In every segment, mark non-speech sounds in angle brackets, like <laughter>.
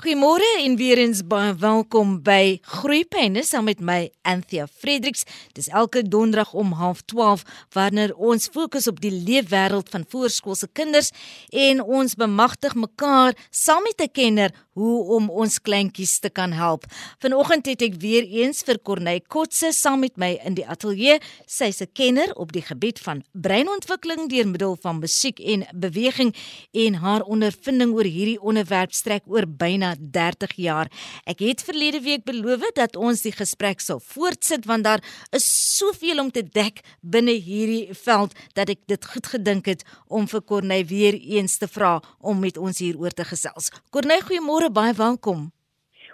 Goeiemôre en weer eens baie welkom by Groeipyne saam met my Anthea Fredericks. Dis elke donderdag om 12:30 wanneer ons fokus op die leefwêreld van voorskoolse kinders en ons bemagtig mekaar saam met 'n kenner hoe om ons kleintjies te kan help. Vanoggend het ek weer eens vir Corneille Kotse saam met my in die ateljee. Sy's 'n kenner op die gebied van breinontwikkeling deur middel van musiek en beweging en haar ondervinding oor hierdie onderwerp strek oor byna 30 jaar. Ek het verlede week beloof dat ons die gesprek sal voortsit want daar is soveel om te dek binne hierdie veld dat ek dit goed gedink het om vir Corneille weer eens te vra om met ons hieroor te gesels. Corneille, goeiemôre, baie welkom.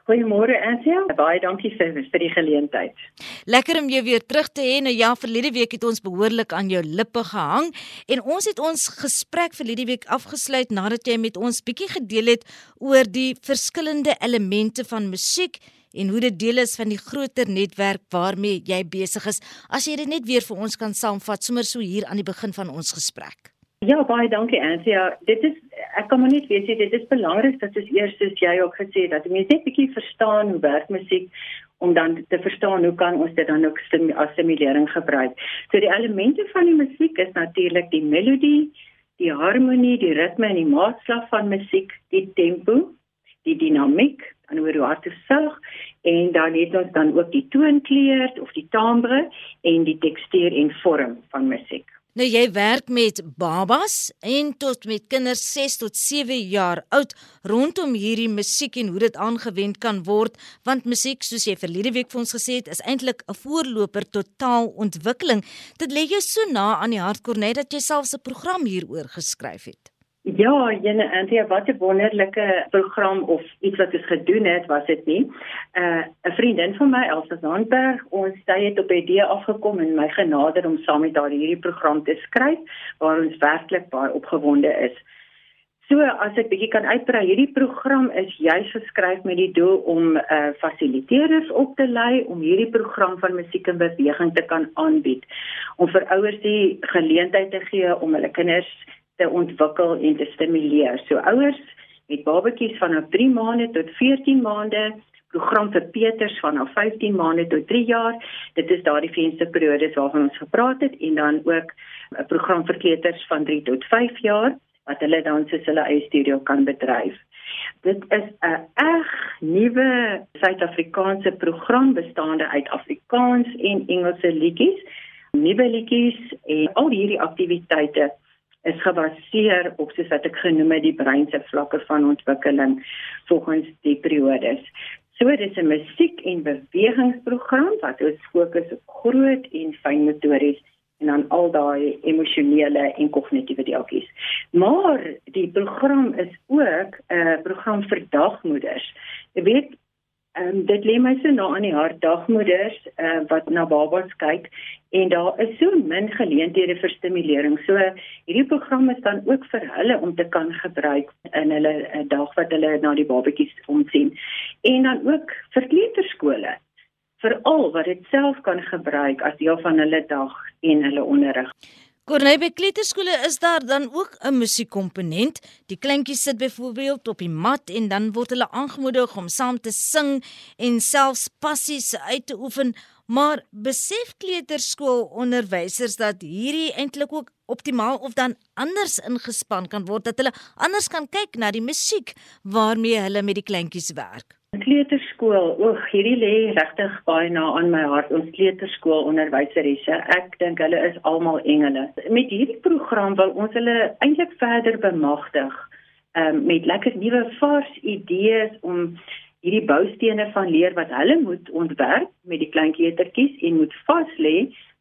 Goeiemôre Ansia, baie dankie vir vir die geleentheid. Lekker om jou weer terug te hê. Nou ja, verlede week het ons behoorlik aan jou lippe gehang en ons het ons gesprek verlede week afgesluit nadat jy met ons bietjie gedeel het oor die verskillende elemente van musiek en hoe dit deel is van die groter netwerk waarmee jy besig is. As jy dit net weer vir ons kan saamvat sommer so hier aan die begin van ons gesprek. Ja, baie dankie Ansia. Dit is ek kan maar net weet dit is belangrik dat ons eers soos jy ook gesê het dat mense net bietjie verstaan hoe werk musiek om dan te verstaan hoe kan ons dit dan ook as stimulering gebruik. So die elemente van die musiek is natuurlik die melodie, die harmonie, die ritme en die maatslag van musiek, die tempo, die dinamiek, dan hoe hard dit sug en dan het ons dan ook die toonkleur of die timbre en die tekstuur en vorm van musiek. Nou jy werk met babas en tot met kinders 6 tot 7 jaar oud rondom hierdie musiek en hoe dit aangewend kan word want musiek soos jy verlede week vir ons gesê het is eintlik 'n voorloper tot taalontwikkeling. Dit lê jou so na aan die hart Cornet dat jy selfs 'n program hieroor geskryf het. Ja, jene Antie, wat 'n wonderlike program of iets wat ons gedoen het, was dit nie. Uh 'n vriendin van my, Elsa Zandberg, ons sy het op 'n idee afgekom en my genader om saam met haar hierdie program te skryf waar ons werklik baie opgewonde is. So as ek bietjie kan uitbrei, hierdie program is juis geskryf met die doel om uh fasiliteerders op te lei om hierdie program van musiek en beweging te kan aanbied. Om vir ouers die geleentheid te gee om hulle kinders te ontwikkel en te stimuleer. So ouers met babatjies van 3 maande tot 14 maande, program vir Peters van 15 maande tot 3 jaar. Dit is daardie vensterperiodes waarvan ons gepraat het en dan ook 'n program vir kleuters van 3 tot 5 jaar wat hulle dan soos hulle eie studio kan bedryf. Dit is 'n eg nuwe Suid-Afrikaanse program bestaande uit Afrikaans en Engelse liedjies, nuwe liedjies en al hierdie aktiwiteite is gebaseer op soos wat ek genoem het die brein se vlakke van ontwikkeling volgens die periodes. So dis 'n musiek en bewegingsprogram wat ons fokus op groot en fyn motories en dan al daai emosionele en kognitiewe deeltjies. Maar die program is ook 'n program vir dagmoeders. Jy weet, Ehm um, dit lê my so na aan die hart dagmoeders uh, wat na babas kyk en daar is so min geleenthede vir stimulering. So hierdie program is dan ook vir hulle om te kan gebruik in hulle uh, dag wat hulle na die babatjies omsien. En dan ook vir kleuterskole vir al wat dit self kan gebruik as deel van hulle dag en hulle onderrig. Corneille by kleuterskole is daar dan ook 'n musiekkomponent. Die kleintjies sit byvoorbeeld op die mat en dan word hulle aangemoedig om saam te sing en selfs passies uit te oefen. Maar besef kleuterskoolonderwysers dat hierdie eintlik ook optimaal of dan anders ingespan kan word dat hulle anders kan kyk na die musiek waarmee hulle met die kleintjies werk. Kleuterskool, oeg, hierdie lê regtig baie na aan my hart. Ons kleuterskool onderwyseresse, ek dink hulle is almal engele. Met hierdie program wil ons hulle eintlik verder bemagtig um, met lekker nuwe vars idees om hierdie boustene van leer wat hulle moet ontwerp met die klein kleutertjies en moet vas lê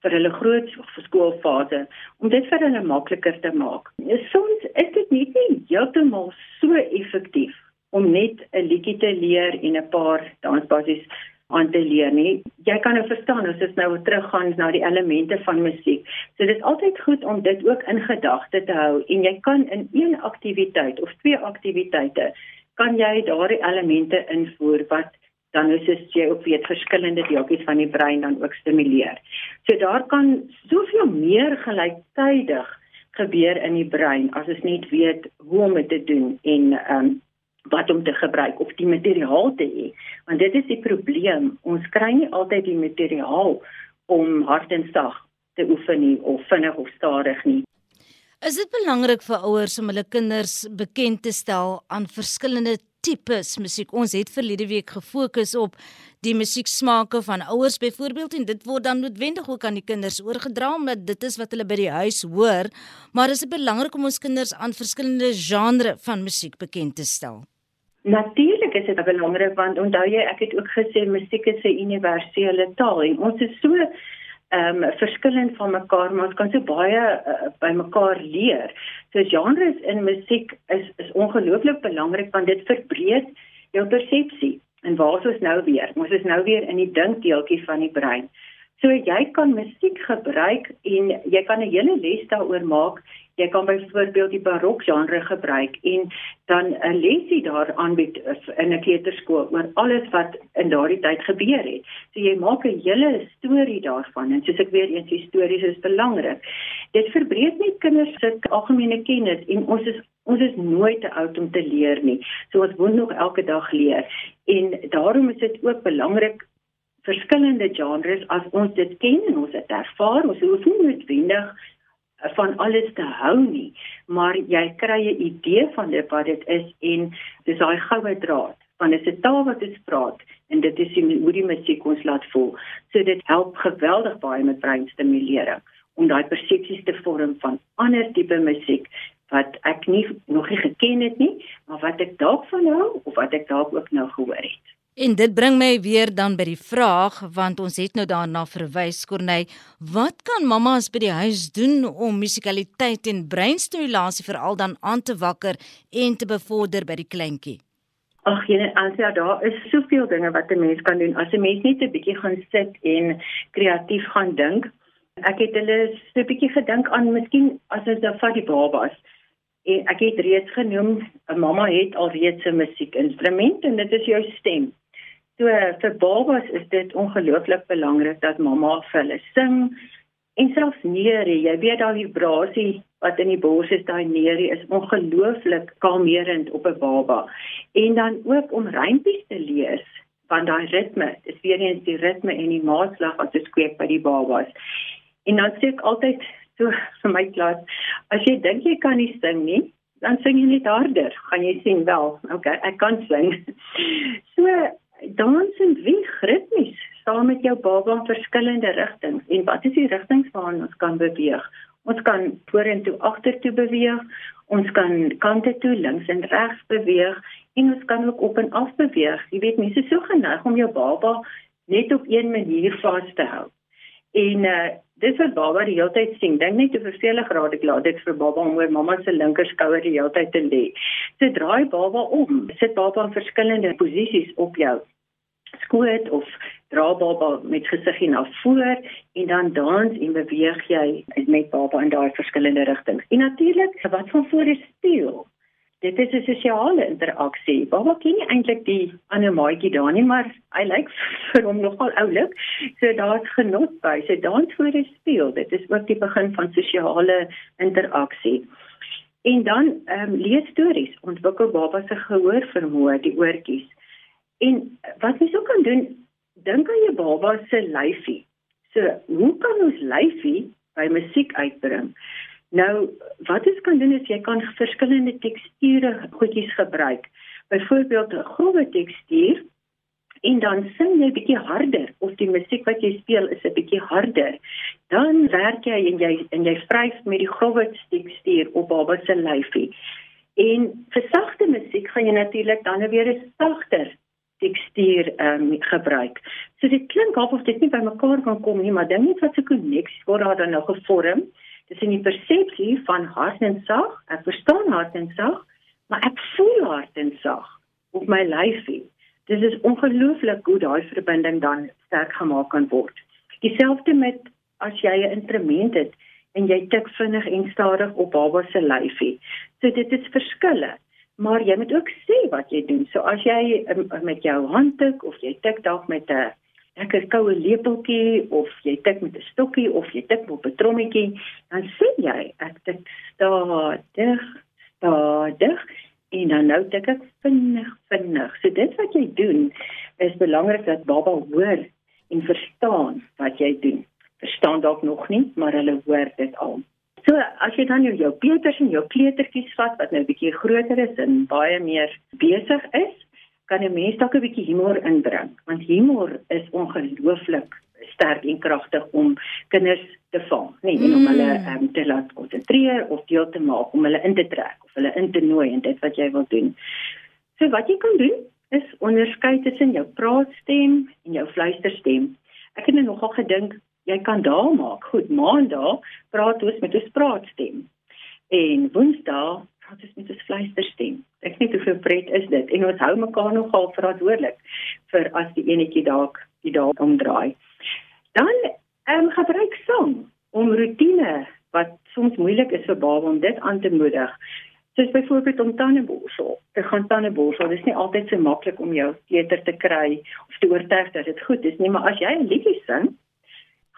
vir hulle groot skoolfase om dit vir hulle makliker te maak. Soms is dit nie heeltemal so effektief om net 'n liedjie te leer en 'n paar dansbasies aan te leer nie. Jy kan nou verstaan ons nou teruggaan na die elemente van musiek. So dit is altyd goed om dit ook in gedagte te hou en jy kan in een aktiwiteit of twee aktiwiteite kan jy daardie elemente invoer wat dan is dit jy ook weet verskillende deeltjies van die brein dan ook stimuleer. So daar kan soveel meer gelyktydig gebeur in die brein as ons net weet hoe om dit te doen en ehm um, wat om te gebruik of die materiaal te hê. Want dit is die probleem. Ons kry nie altyd die materiaal om hard en sag te oefen nie of vinnig of stadig nie. Is dit belangrik vir ouers om hulle kinders bekend te stel aan verskillende tipes musiek? Ons het verlede week gefokus op die musieksmake van ouers byvoorbeeld en dit word dan noodwendig ook aan die kinders oorgedra omdat dit is wat hulle by die huis hoor, maar is dit belangrik om ons kinders aan verskillende genres van musiek bekend te stel? Natuurlik is dit belangrik want onthou jy ek het ook gesê musiek is 'n universele taal en ons is so ehm um, verskillend van mekaar maar ons kan so baie uh, by mekaar leer. So genres in musiek is is ongelooflik belangrik want dit verbreek jou persepsie. En waar is ons nou weer? Ons is nou weer in die dinkdeeltjie van die brein. So jy kan musiek gebruik en jy kan 'n hele les daaroor maak. Jy kan byvoorbeeld die barok genre gebruik en dan 'n lesie daar aanbied in 'n kleuterskool oor alles wat in daardie tyd gebeur het. So jy maak 'n hele storie daarvan en soos ek weer eens histories is belangrik. Dit verbreek net kinders se algemene kennis en ons is ons is nooit te oud om te leer nie. So ons moet nog elke dag leer. En daarom is dit ook belangrik verskillende genres as ons dit ken en ons het ervaar, ons hoef nie noodwendig van alles te hou nie, maar jy kry 'n idee van dit wat dit is en dis daai goue draad van 'n taal wat ons praat en dit is hoe die musiek ons laat voel. So dit help geweldig baie met breinstimulering om daai persepsies te vorm van ander tipe musiek wat ek nie nog nie geken het nie, maar wat ek dalk van hou of wat ek dalk ook nou gehoor het. En dit bring my weer dan by die vraag want ons het nou daarna verwys Corney, wat kan mammas by die huis doen om musikaliteit en breinstimulasie veral dan aan te wakker en te bevorder by die kleintjie? Ag jene, Ansia, daar is soveel dinge wat 'n mens kan doen as 'n mens net 'n bietjie gaan sit en kreatief gaan dink. Ek het hulle so 'n bietjie gedink aan miskien as ons dan vat die babas. En ek het reeds genoem, 'n mamma het alreeds 'n musiekinstrument en dit is jou stem. So vir babas is dit ongelooflik belangrik dat mamma vir hulle sing en selfs neerie, jy weet daai vibrasie wat in die bors is, daai neerie is ongelooflik kalmerend op 'n baba. En dan ook om rympies te lees want daai ritme, is weer eens die ritme en die maatslag wat dit kweek by die babas. En dan sê ek altyd so vir my klas, as jy dink jy kan nie sing nie, dan sing jy net harder, gaan jy sien wel. Okay, ek kan sing. <laughs> So dans en wieg ritmies saam met jou baba in verskillende rigtings. En wat is die rigtings waarna ons kan beweeg? Ons kan vorentoe, agtertoe beweeg. Ons kan kante toe, links en regs beweeg en ons kan ook op en af beweeg. Jy weet mense is so geneig om jou baba net op een manier vas te hou. En uh dis wat baba die hele tyd sien. Dink net hoe veel grade ek laat dit vir baba om oor mamma se linkerskouer die hele tyd te lê. So draai baba om. Sit baba in verskillende posisies op jou skoot of dra baba met gesiggie na voor en dan dans en beweeg jy met baba in daai verskillende rigtings. En natuurlik, wat van voor is speel. Dit is 'n sosiale interaksie. Baba ken nie eintlik die ander maatjie daar nie, maar hy lyk <laughs> vir hom nogal oulik. So daar's genot by. So dans voor is speel. Dit is ook die begin van sosiale interaksie. En dan ehm um, lees stories, ontwikkel baba se gehoor vermoë, die oortjies. En wat jy ook kan doen, dink aan jou baba se lyfie. So, hoe kan ons lyfie by musiek uitbring? Nou, wat jy kan doen is jy kan verskillende teksture goedjies gebruik. Byvoorbeeld 'n grouwe tekstuur en dan sing jy bietjie harder of die musiek wat jy speel is 'n bietjie harder. Dan werk jy en jy en jy vryf met die grouwe tekstuur op baba se lyfie. En vir sagte musiek gaan jy natuurlik dan weer 'n sagter tekstuur ehm um, gebruik. So dit klink of dit nie by mekaar kan kom nie, maar dink net wat se koneksie word daar dan nou gevorm. Dis in die persepsie van hart en sag. Ek verstaan hart en sag, maar ek voel hart en sag op my lyfie. Dit is ongelooflik hoe daai verbinding dan sterk gemaak kan word. Dieselfde met as jy 'n instrument het en jy tik vinnig en stadig op baba se lyfie. So dit is verskille maar jy moet ook sê wat jy doen. So as jy um, met jou hand tik of jy tik dalk met 'n lekker koue lepeltjie of jy tik met 'n stokkie of jy tik op 'n trommetjie, dan sê jy ek tik stadig, stadig en dan nou tik ek vinnig vinnig. So dit wat jy doen is belangrik dat baba hoor en verstaan wat jy doen. Verstaan dalk nog nie, maar hulle hoor dit al. So as jy dan jou, jou peuters en jou kleutertjies vat wat nou 'n bietjie groter is en baie meer besig is, kan 'n mens dalk 'n bietjie humor inbring, want humor is ongelooflik sterk en kragtig om kinders te vang, nee, en om hulle um, te laat konsentreer of deel te maak, om hulle in te trek of hulle in te nooi in dit wat jy wil doen. So wat jy kan doen is onderskei tussen jou praatstem en jou fluisterstem. Ek het nogal gedink jy kan daal maak. Goed, maandag praat ons met 'n praatstem. En woensdag praat ons met 'n fluisterstem. Ek weet hoeveel pret is dit en ons hou mekaar nogal verantwoordelik vir as die enetjie dalk die dag omdraai. Dan ehm um, gebruik sang om rotine wat soms moeilik is vir baba om dit aan te moedig. Soos byvoorbeeld om tandeborsel. Te gaan tandeborsel, dit is nie altyd so maklik om jou kleuter te kry of te oortuig dat dit goed is nie, maar as jy 'n liedjie sing,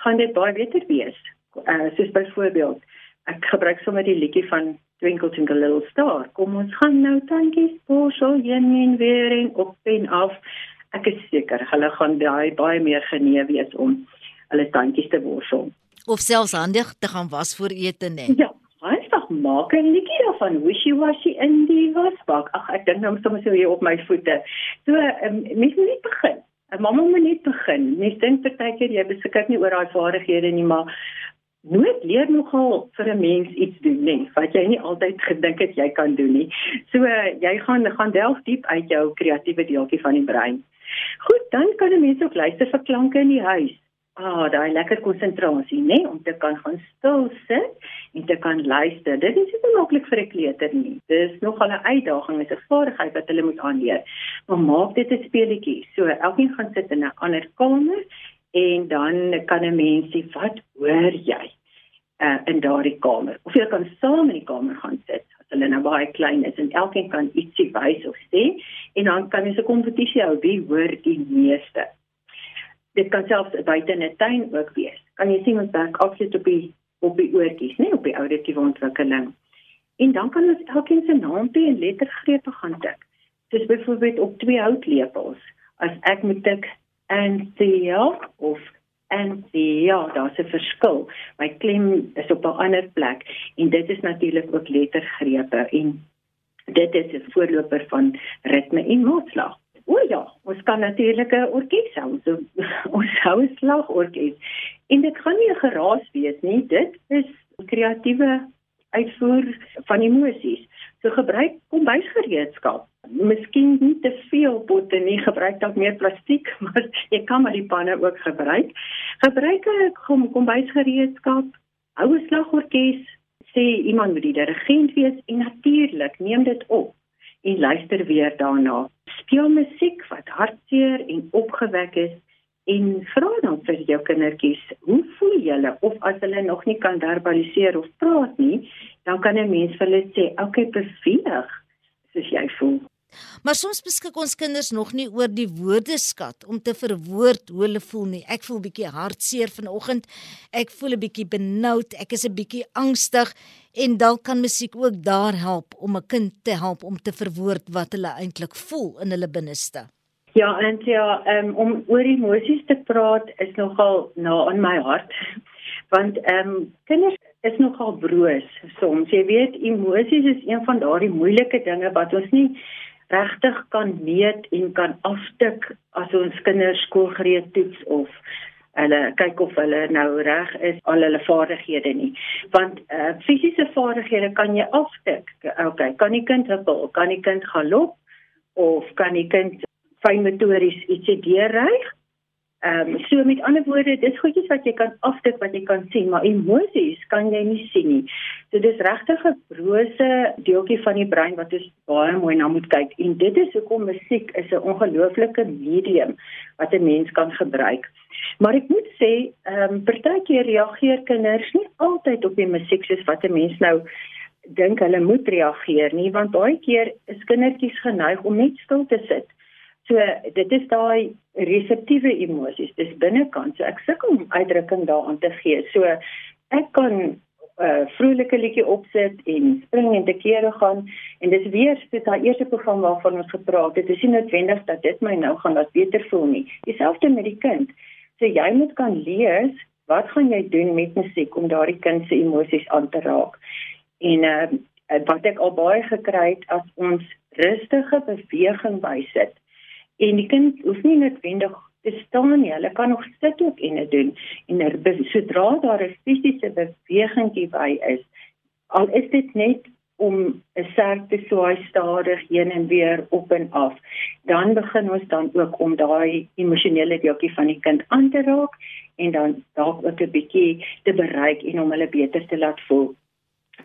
gaan dit baie beter wees. Uh soos byvoorbeeld, ek gebruik sommer die liedjie van Twinkle Twinkle Little Star. Kom ons gaan nou tandjies borsel, heen en weer en op en af. Ek is seker hulle gaan daai baie meer genee wees om hulle tandjies te borsel. Of selfs handig te gaan was voor ete net. Ja, einfach maak 'n liedjie daarvan. Wishy washy in die wasbak. Ag, ek dink nou sommer so hier op my voete. So, um, mens moet net begin. 'n Mamma moet net begin. Mens dink partykeer jy beskik nie oor daai vaardighede nie, maar nooit leer nogal vir 'n mens iets doen nie wat jy nie altyd gedink het jy kan doen nie. So jy gaan gaan delf diep uit jou kreatiewe deeltjie van die brein. Goed, dan kan 'n mens ook luister vir klanke in die huis. Ah, daai lekker konsentrasie, né, om te kan gaan stil sit en te kan luister. Dit is nie maklik vir 'n kleuter nie. Dis nogal 'n uitdaging, is 'n vaardigheid wat hulle moet aanleer. Maar maak dit 'n speletjie. So elkeen gaan sit in 'n ander kamer en dan kan 'n mens sê, "Wat hoor jy?" Uh, in daardie kamer. Of jy kan saam in die kamer gaan sit as hulle nou baie klein is en elkeen kan ietsie wys of sê en dan kan jy 'n kompetisie hou wie hoor die meeste dit kan selfs buite in 'n tuin ook wees. Kan jy sien ons werk absoluut op die op die oortjies, nie op die auditiewe ontwikkeling. En dan kan ons elkeen se naampie en lettergrepe gaan tik. Soos byvoorbeeld op twee houtlepels. As ek moet tik Anthea of Anthea, daar's 'n verskil. My klem is op 'n ander plek en dit is natuurlik ook lettergrepe en dit is 'n voorloper van ritme en maatslag. O ja, ons kan natuurlik 'n orkes hou. So, <laughs> ons hou 'n slagorkes. En dit gaan nie 'n geraas wees nie. Dit is kreatiewe uitvoer van emosies. So gebruik kombuisgereedskap. Miskien nie te veel potte nie, gebruik dalk meer plastiek, <laughs> maar jy kan maar die panne ook gebruik. Gebruik 'n kom, kombuisgereedskap, hou 'n slagorkes, sê iemand moet die dirigent wees en natuurlik neem dit op en luister weer daarna. Speel musiek wat hartseer en opgewek is en vra dan vir jou kindertjies, hoe voel julle of as hulle nog nie kan verbaliseer of praat nie, dan kan 'n mens vir hulle sê, "Oké, okay, beweeg soos jy voel." Maar soms beskik ons kinders nog nie oor die woordeskat om te verwoord hoe hulle voel nie. Ek voel bietjie hartseer vanoggend. Ek voel 'n bietjie benoud. Ek is 'n bietjie angstig en dalk kan musiek ook daar help om 'n kind te help om te verwoord wat hulle eintlik voel in hulle binneste. Ja, en ja, um, om oor emosies te praat is nogal na nou in my hart. <laughs> Want ehm um, kinders is nogal broos soms. Jy weet, emosies is een van daardie moeilike dinge wat ons nie regtig kan meet en kan afstik as ons kinders skoolgereed toets of hulle kyk of hulle nou reg is al hulle vaardighede nie want uh, fisiese vaardighede kan jy afstik okay kan die kind huppel kan die kind galop of kan die kind fyn motories ietsie deurryg Ehm um, so met ander woorde, dis goedjies wat jy kan afdik wat jy kan sien, maar emosies kan jy nie sien nie. So dis regtig 'n brose deeltjie van die brein wat ons baie mooi na moet kyk. En dit is hoekom musiek is 'n ongelooflike medium wat 'n mens kan gebruik. Maar ek moet sê, ehm um, partykeer reageer kinders nie altyd op die musiek soos wat 'n mens nou dink hulle moet reageer nie, want baie keer is kindertjies geneig om net stil te sit So dit is daai reseptiewe emosies, dis binnekant. So ek sukkel om uitdrukking daaraan te gee. So ek kan uh, vrolike liedjie opsit en spring en te kere gaan en dis weer so daai eerste program waarvan ons gepraat het. Dit is nie noodwendig dat dit my nou gaan laat beter voel nie. Dieselfde met die kind. So jy moet kan lees wat gaan jy doen met musiek om daardie kind se emosies aan te raak. En uh, wat ek al baie gekry het as ons rustige beweging bysit en die kind hoef nie noodwendig te staan nie. Hulle kan nog sit ook en dit doen. En er, sodra daar 'n fisiese bewegingkie by is, al is dit net om 'n serp te swaai stadig heen en weer op en af, dan begin ons dan ook om daai emosionele deeltjie van die kind aan te raak en dan dalk ook 'n bietjie te bereik en om hulle beter te laat voel.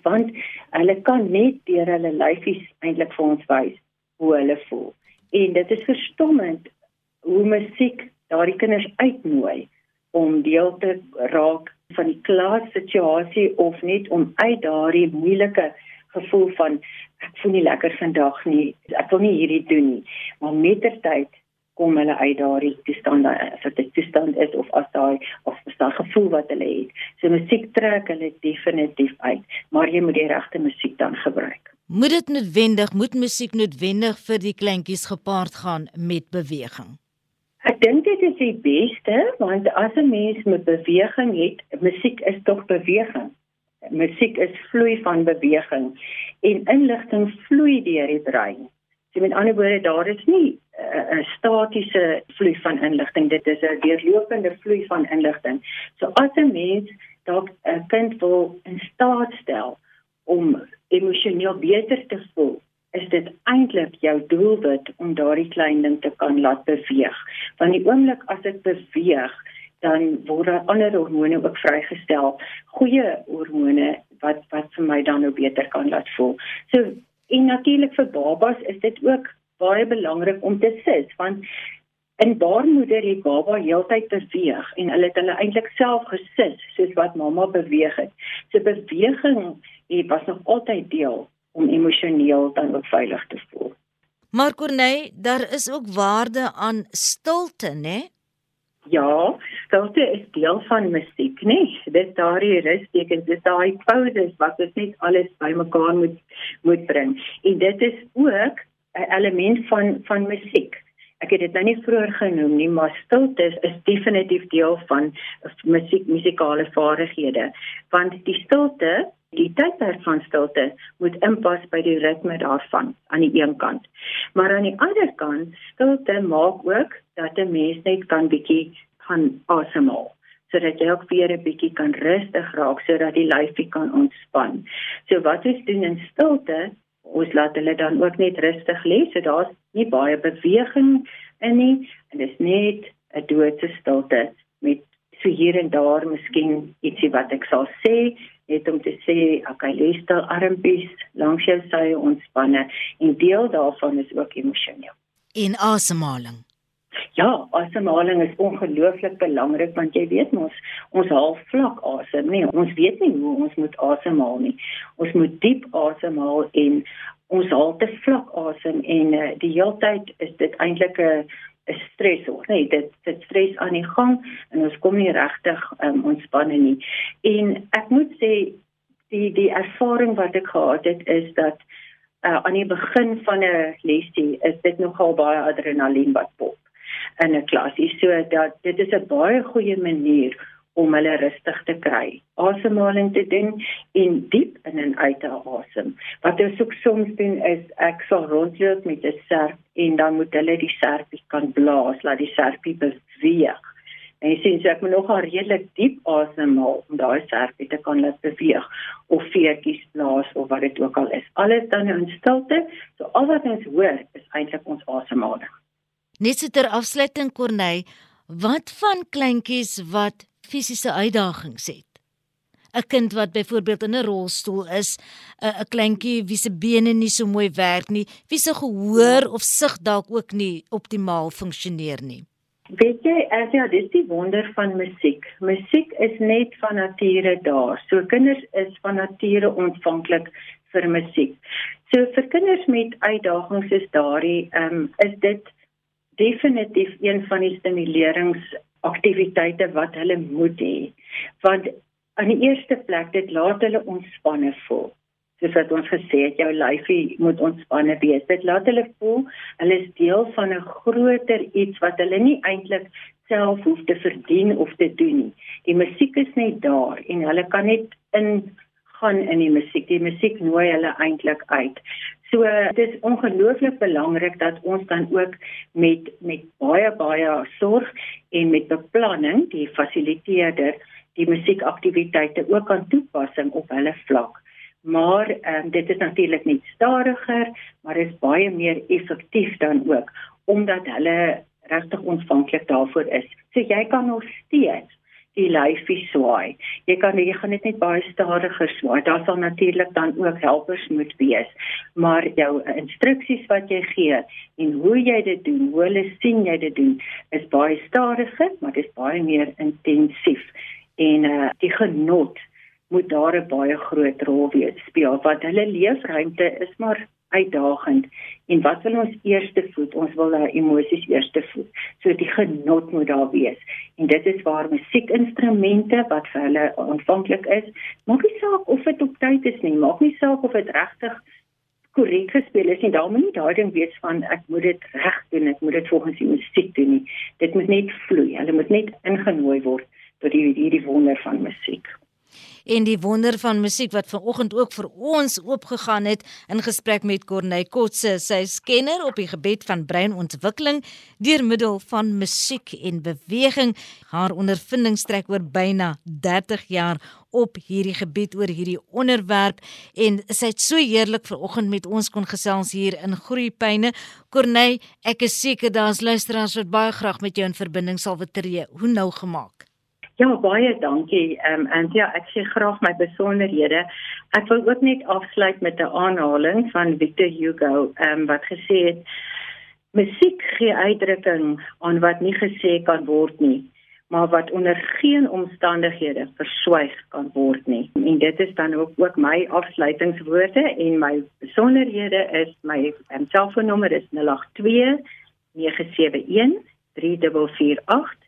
Want hulle kan net deur hulle lyfies eintlik vir ons wys hoe hulle voel. En dit is verstommend hoe musiek daardie kinders uitnooi om deel te raak van die klassituasie of net om uit daardie moeilike gevoel van ek voel nie lekker vandag nie, ek wil nie hierdie doen nie. Maar mettertyd kom hulle uit daardie toestand as dit toestand is of as daai of as daai gevoel wat hulle het. So musiek trek hulle definitief uit, maar jy moet die regte musiek dan gebruik. Moet dit noodwendig moet musiek noodwendig vir die kleintjies gepaard gaan met beweging? Ek dink dit is die beste want as 'n mens met beweging het, musiek is tog beweging. Musiek is vloei van beweging en inligting vloei deur die brein. So met ander woorde, daar is nie eh, 'n uh, statiese vloei van inligting, dit is 'n deurlopende vloei van inligting. So as 'n mens dalk 'n kind wil in staat stel om emosioneel beter te voel, is dit eintlik jou doelwit om daardie klein ding te kan laat beweeg. Want die oomblik as dit beweeg, dan word daar ander hormone ook vrygestel, goeie hormone wat wat vir my dan nou beter kan laat voel. So en natuurlik vir babas is dit ook baie belangrik om te sit want in baarmoeder het baba heeltyd beweeg en hulle het hulle eintlik self gesit soos wat mamma beweeg het. So beweging het was nog altyd deel om emosioneel dan ook veilig te voel. Maar Corneille, daar is ook waarde aan stilte, né? Ja, stilte is deel van musiek, né? Dit daardie rustekens, dit daai pauses wat ons net alles bymekaar moet moet bring. En dit is ook 'n element van van musiek. Ek het dit nou nie vroeër genoem nie, maar stilte is, is definitief deel van musiek musikale vaardighede. Want die stilte Die tydperk van stilte moet inpas by die ritme daarvan aan die een kant. Maar aan die ander kant, stilte maak ook dat 'n mens net kan bietjie gaan asemhaal sodat jy ook weer 'n bietjie kan rustig raak sodat die lyfie kan ontspan. So wat ons doen in stilte, ons laat hulle dan ook net rustig lê, so daar's nie baie beweging in nie en dit is net 'n doodse stilte met so hier en daar miskien ietsie wat ek sal sê net om te sê okay lê stil armpies langs jou sy ontspanne en deel daarvan is ook emosioneel. In asemhaling? Ja asemhaling is ongelooflik belangrik want jy weet mos ons haal vlak asem nee ons weet nie hoe ons moet asemhaal nie. Ons moet diep asemhaal en ons haal te vlak asem en uh, die heeltyd is dit eintlik 'n 'n stres of nee dit dit stres aan die gang en ons kom nie regtig um, ontspanne nie. En ek moet sê die die ervaring wat ek gehad het is dat uh, aan die begin van 'n lesie is dit nogal baie adrenalien wat pop in 'n klasie. So dat dit is 'n baie goeie manier om hulle rustig te kry. Asemhaling te doen en diep in en uit te asem. Wat ons ook soms doen is ek sal rondloop met 'n serp en dan moet hulle die serpie kan blaas, laat die serpie beweeg. En jy sien so ek moet nogal redelik diep asemhaal om daai serpie te kan laat beweeg of veertjies blaas of wat dit ook al is. Alles dan in stilte. So al wat ons hoor is eintlik ons asemhaling. Net so ter afsluiting Corneille, wat van kleintjies wat fisiese uitdagings het. 'n Kind wat byvoorbeeld in 'n rolstoel is, 'n 'n kleintjie wie se bene nie so mooi werk nie, wie se gehoor of sig dalk ook nie optimaal funksioneer nie. Weet jy, as jy dis die wonder van musiek. Musiek is net van nature daar. So kinders is van nature ontvanklik vir musiek. So vir kinders met uitdagings is daardie, ehm um, is dit definitief een van die stimulerings aktiwiteite wat hulle moet hê. Want aan die eerste plek dit laat hulle ontspanne voel. Soos wat ons gesê het jou lyfie moet ontspanne wees. Dit laat hulle voel hulle is deel van 'n groter iets wat hulle nie eintlik self hoef te verdien of te doen nie. Die musiek is net daar en hulle kan net in gaan in die musiek. Die musiek nooi hulle eintlik uit So dit is ongelooflik belangrik dat ons dan ook met met baie baie sorg en met beplanning die fasiliteerder die musiekaktiwiteite ook kan toepassing op hulle vlak. Maar um, dit is natuurlik net stadiger, maar is baie meer effektief dan ook omdat hulle regtig ontvanklik daarvoor is. So jy kan nog steeds die lyfie swaai. Jy kan jy gaan dit net baie stadiger swaai. Daar sal natuurlik dan ook helpers moet wees. Maar jou instruksies wat jy gee en hoe jy dit doen, hoe hulle sien jy dit doen, is baie stadiger, maar dit is baie meer intensief. En uh die genot moet daar 'n baie groot rol wees speel want hulle leefruimte is maar uitdagend. En wat wil ons eerste voet? Ons wil daai emosies eerste voet. So die genot moet daar wees. En dit is waar musiekinstrumente wat vir hulle aanvanklik is maak nie saak of dit op tyd is nie maak nie saak of dit regtig korrek gespeel is nie. Daar moet nie daai ding wees van ek moet dit reg doen ek moet dit volgens die musiek doen nie. Dit moet net vloei. Hulle moet net ingenooi word tot hierdie die wonder van musiek en die wonder van musiek wat vanoggend ook vir ons oopgegaan het in gesprek met Corneille Kotse, sy skenner op die gebied van breinontwikkeling deur middel van musiek en beweging. Haar ondervinding strek oor byna 30 jaar op hierdie gebied oor hierdie onderwerp en sy het so heerlik vanoggend met ons kon gesels hier in Groepyne. Corneille, ek is seker daar's luisteraars wat baie graag met jou in verbinding sal wil tree. Hoe nou gemaak? Ja, baie dankie. Ehm um, en ja, ek sê graag my besonderhede. Ek wil ook net afsluit met 'n aanhaling van Victor Hugo, ehm um, wat gesê het: Musiek gee uitdrukking aan wat nie gesê kan word nie, maar wat onder geen omstandighede verswyg kan word nie. En dit is dan ook ook my afsluitingswoorde en my besonderhede is my um, selfoonnommer is 082 971 3448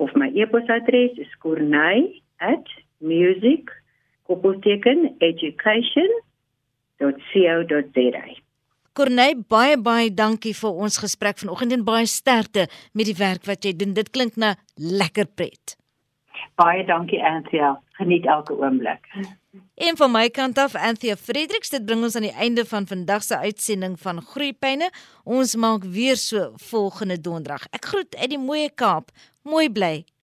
of my e-posadres is corney@music.education.co.za. Corney, baie baie dankie vir ons gesprek vanoggend en baie sterkte met die werk wat jy doen. Dit klink na lekker pret. Baie dankie Anthea. Geniet elke oomblik. En van my kant af Anthea Fredericks, dit bring ons aan die einde van vandag se uitsending van Groeipyne. Ons maak weer so volgende donderdag. Ek groet uit die mooi Kaap. Mooi bly